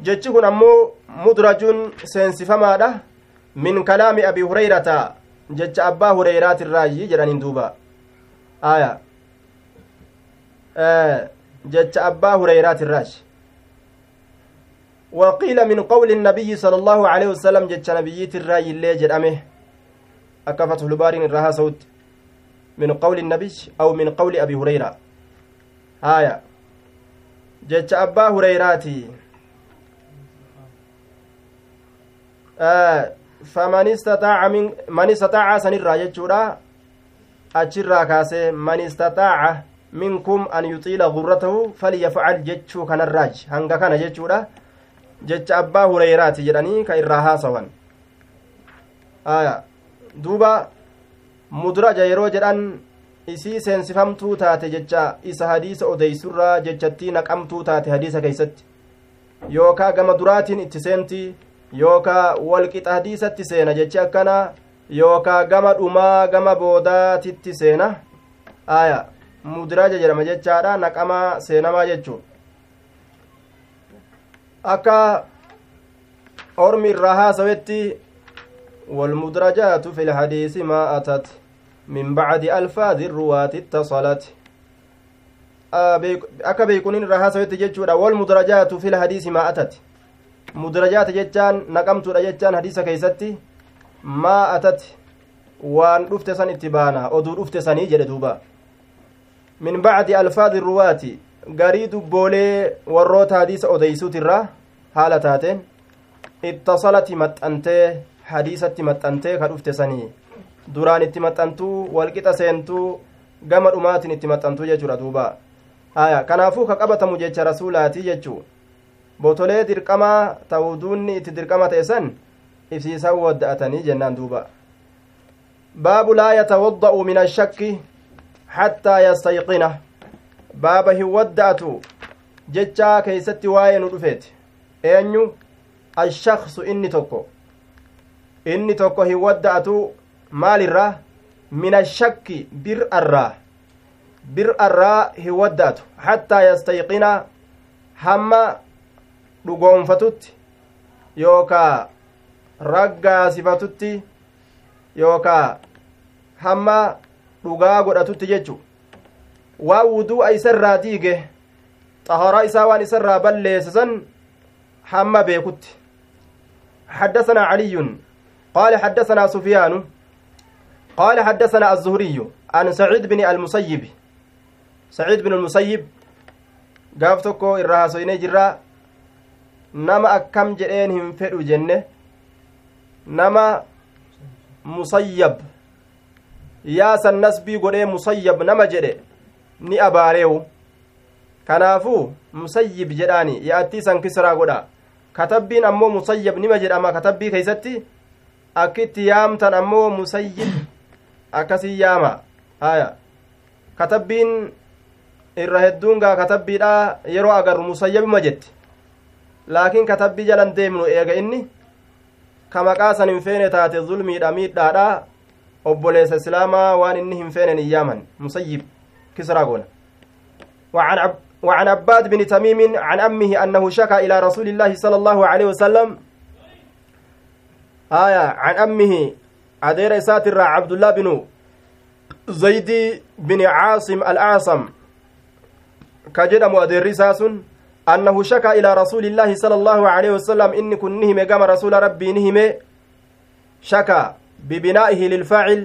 jechi kun ammoo mudrajuun seensifamaadha min kalaami abi hurayrata jecha abbaa hureyraatiirraayyi jedhaniin duuba aya jecha abbaa hureyraatiirraayi وقيل من قول النبي صلى الله عليه وسلم جتش نبييت الراي اللي جدامه أكفت البارين الرها صوت من قول النبي أو من قول أبي هريرة آية جتش أبا آه استطاع سنرى جتشورا أجرا كاسي من استطاع منكم أن يطيل غرته فليفعل جتشو كان الراج هنگا كان جتشورا jecha abbaa hureyraati jedhanii ka irraa haasawan duuba mudraja yeroo jedhan isii seensifamtuu taate jecha isa hadiisa odeysurraa jechattii naqamtuu taate hadiisa keeysatti yookaa gama duraatiin itti seenti yookaa walqixa hadiisatti seena jechi akkana yookaa gama dhumaa gama boodaatitti seena aya mudraja jedhama jechaadha naqamaa seenamaa jechuu akka ormi irraa haasawetti والمدرجات في الحديث ما أتت من بعد ألفاظ الرواة اتصلت akka beekunin irraa haasawetti jechuudha wal mudrajaatu fil hadiisi maa atat mudrajaata jechaan naqamtuudha jechaan hadiisa keeysatti maa atat waan dhufte san itti baana oduu dhufte sanii jedhe duuba min bacdi alfaadi ruwaati garii dubboolee warroota hadiisa odeysuutirraa haala taateen ittasalati maxxantee hadiisatti maxxantee ka dhufte sanii duraan itti maxxantuu walqixa seentuu gama dhumaatiin itti maxxantuu jechuudha duuba haya kanaafuu ka qabatamu jecha rasuulaatii jechuu botolee dirqamaa ta'uduunni itti dirqama ta'e san ibsiisan wadda'atanii jennaan duuba baabu laa yatawadda'u min ashakki hattaa yastayqina baaba hin wadda'atu jechaa keeysatti waa'ee nu dhufeeti eenyu ashaksu inni tokko inni tokko hin wadda'atu maalirraa min ashakki bir'arraa bir'arraa hin wadda'atu hattaa yastayqina hamma dhugoonfatutti yookaa raggaasifatutti yookaa hamma dhugaa godhatutti jechu waan wuduu'a isarraa diige xaharaa isaa waan isarraa balleessisan hamma beekutti حدثنا علي قال حدثنا سفيان قال حدثنا الزهري عن سعيد بن المسيب سعيد بن المسيب irraa hasoyne jirra nama akkam jedheen hin fedhu jenne nama musayyab yaasan nasbii godhee musayyab nama jedhe ni abaareewu kanaafuu musayyib jedhaani yaa'attii san kisraa godha katabbiin ammoo musayyab nima jedhama katabbii keeysatti akkitti yaamtan ammoo musayyib akkasii yaama haya katabbiin irra hedduun gaa katabbiidha yeroo agarru musayyabima jetti laakiin katabbii jalan deemnu eega inni ka maqaa san hin feene taate zulmiidha miidhaadha obboleessa islaamaa waan inni hin feenen iyyaaman musayyib kisraa goona وعن عب وعن عباد بن تميم عن أمه أنه شكى إلى رسول الله صلى الله عليه وسلم آية عن أمه أدير ساتر عبد الله بن زيد بن عاصم الأعصم كجدم أدير ساس أنه شكى إلى رسول الله صلى الله عليه وسلم إن كن نهم قام رسول ربي نهم شكى ببنائه للفاعل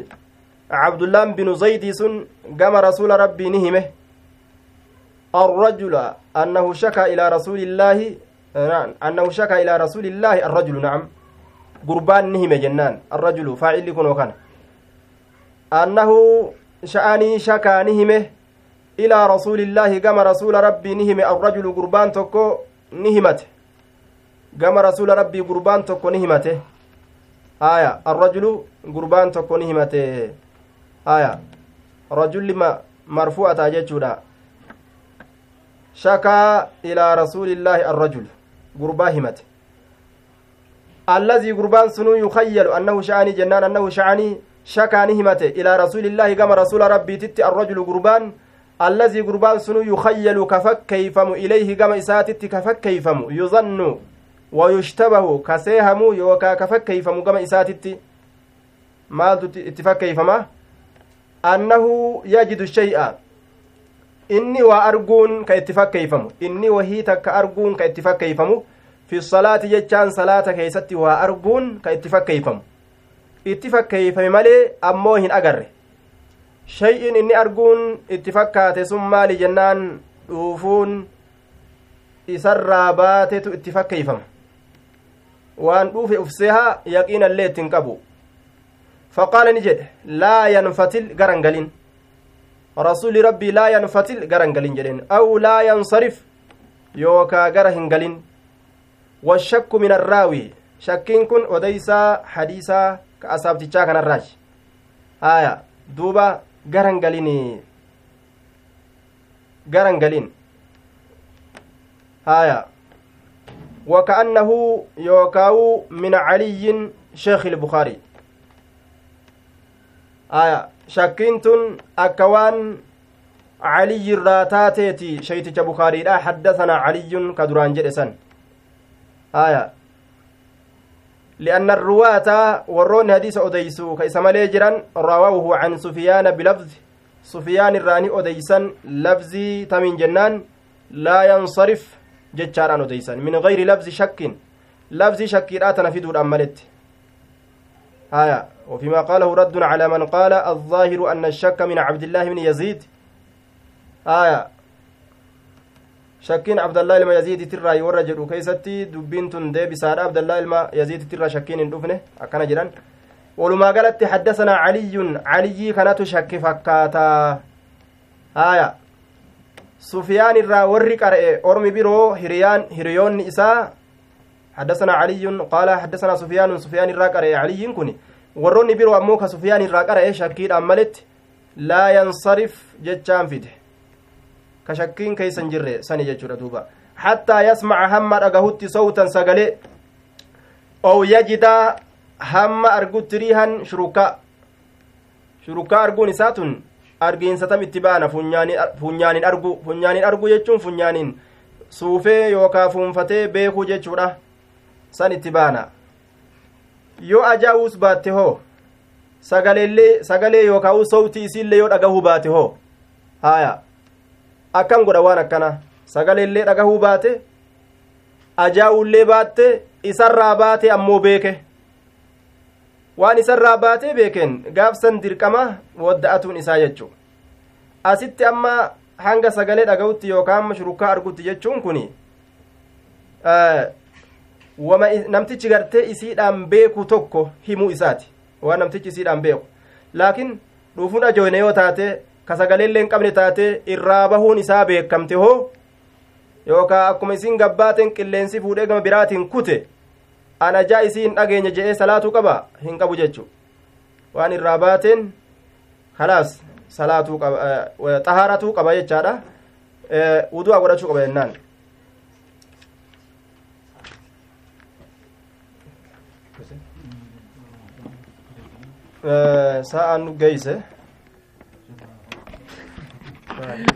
عبد الله بن زيد سن قام رسول ربي نهمه الرجل أنه شكى إلى رسول الله أنه شكى إلى رسول الله الرجل نعم. قربان نهم جنان الرجل فاعل يكون وكان أنه شأني شكى نهمه إلى رسول الله كما رسول ربي نهم الرجل قربان تكو نهمته. كما رسول ربي قربان تكو نهمته. آية الرجل قربان تكو نهمته. آية رجل ما مرفوعة جتشودا شكا إلى رسول الله الرجل قربا همته. الذي قربان سنو يخيل أنه شعني جنان أنه شعني شكا نهمته. إلى رسول الله كما رسول ربي تت الرجل قربان الذي قربان سنو يخيل كفكيفم إليه كما إساتت كفكيفم يظن ويشتبه كسيهم يوكا كفكيفم كما إساتت مالت اتفكيفما أنه يجد الشيء inni waa arguun ka itti fakkeeyfamu inni wahii takka arguun ka itti fakkeeyfamu fi salaati jechaan salaata keeysatti waa arguun ka itti fakkeeyfamu itti fakkeeyfame malee ammoo hin agarre shay'in inni arguun itti fakkaate sun maali jennaan dhuufuun isarraa baatetu itti fakkeeyfama waan dhuufe ufsehaa yaqiinallee ittiin qabu faqaala ni jedhe laa yanfatil garan galin rasuuli rabbii laa yanfatil gara hin galin jedheen aw laa yansarif yookaa gara hin galin washakku min arraawi shakkiin kun odeysaa hadiisaa ka asaabtichaa kanarraachi haya duuba gara hin galin gara hin galin haya وكأنه يوكاو من علي شيخ البخاري آية shakkiin tun akka waan caliyyi irraa taateeti shayticha bukaariidha haddasanaa caliyyun ka arruwaata warroonni hadiisa odeysu ka isa malee jiran rawaawuhu can sufiyaana bilafzi sufiyaan irraani odeysan labzii tamiin jennaan laa yansarif jechaadhaan odeysan min gayri labzi shakkin labzii shakkiidhaa tana fiduudhaan maletti آية وفيما قاله رد على من قال الظاهر أن الشك من عبد الله بن يزيد آية shakkiin abdallaa ilma yaziiditirraa warra jedhu keeysatti dubbiin tun deebisaadha abdallaa ilma yaziiditirraa shakkiin hin dhufne akkana jedhan walumaa galatti haddasanaa caliyyun caliyyii kanatu shakki fakkaataa haya sufiyaan irraa warri qara'e ormi biroo hiriyaan hiriyoonni isaa حدثنا علي قال حدثنا سفيان سفيان الراقر علي كن ammoo ka sufiyaan irraa qara'e shakkiidhaan maletti laa yansarif jechaan fide ka shakkiin keeysan jirre sani jechuudha duuba hattaa yasmaca hamma dhagahutti sawtan sagalee ow yajidaa hamma argutti riihan shurukaa shurukaa arguun isaa tun argiinsatam itti baana funyaanin argu funyaanin argu jechuun funyaaniin suufee yookaa fuunfatee beekuu jechuudha san itti baana yoo ajaa'uus baatte hoo sagalee yookaan sowtii isiillee yoo dhagahuu baate hoo haaya akkan godha waan akkana. Sagaleellee dhagahuu baate ajaa'ullee baatte isarraa baate ammoo beeke. Waan isarraa baatee beekeen gaafsan dirqama wadda'atuun isaa jechu. Asitti amma hanga sagalee dhaga'utti yookaan amma shurukaa argutti jechuun kun wama namtichi gartee isiidhaan beeku tokko himuu isaati. Waan namtichi isiidhaan beeku. Laakiin dhuufuun ajoyne yoo taate ka sagaleellee hin qabne taate irraa bahuun isaa beekamte hoo? Yookaa akkuma isin gabbaateen qilleensi fuudhee gama biraatiin kute an ajaa isii hin dhageenye jedhee salaatuu qaba hin qabu jechu waan irraa baateen kalaas salaatuu qaba xahaaratuu qaba jechaadha. Wudu'a godhachuu qaba jennaan. Sa'aan nu geeyse Right.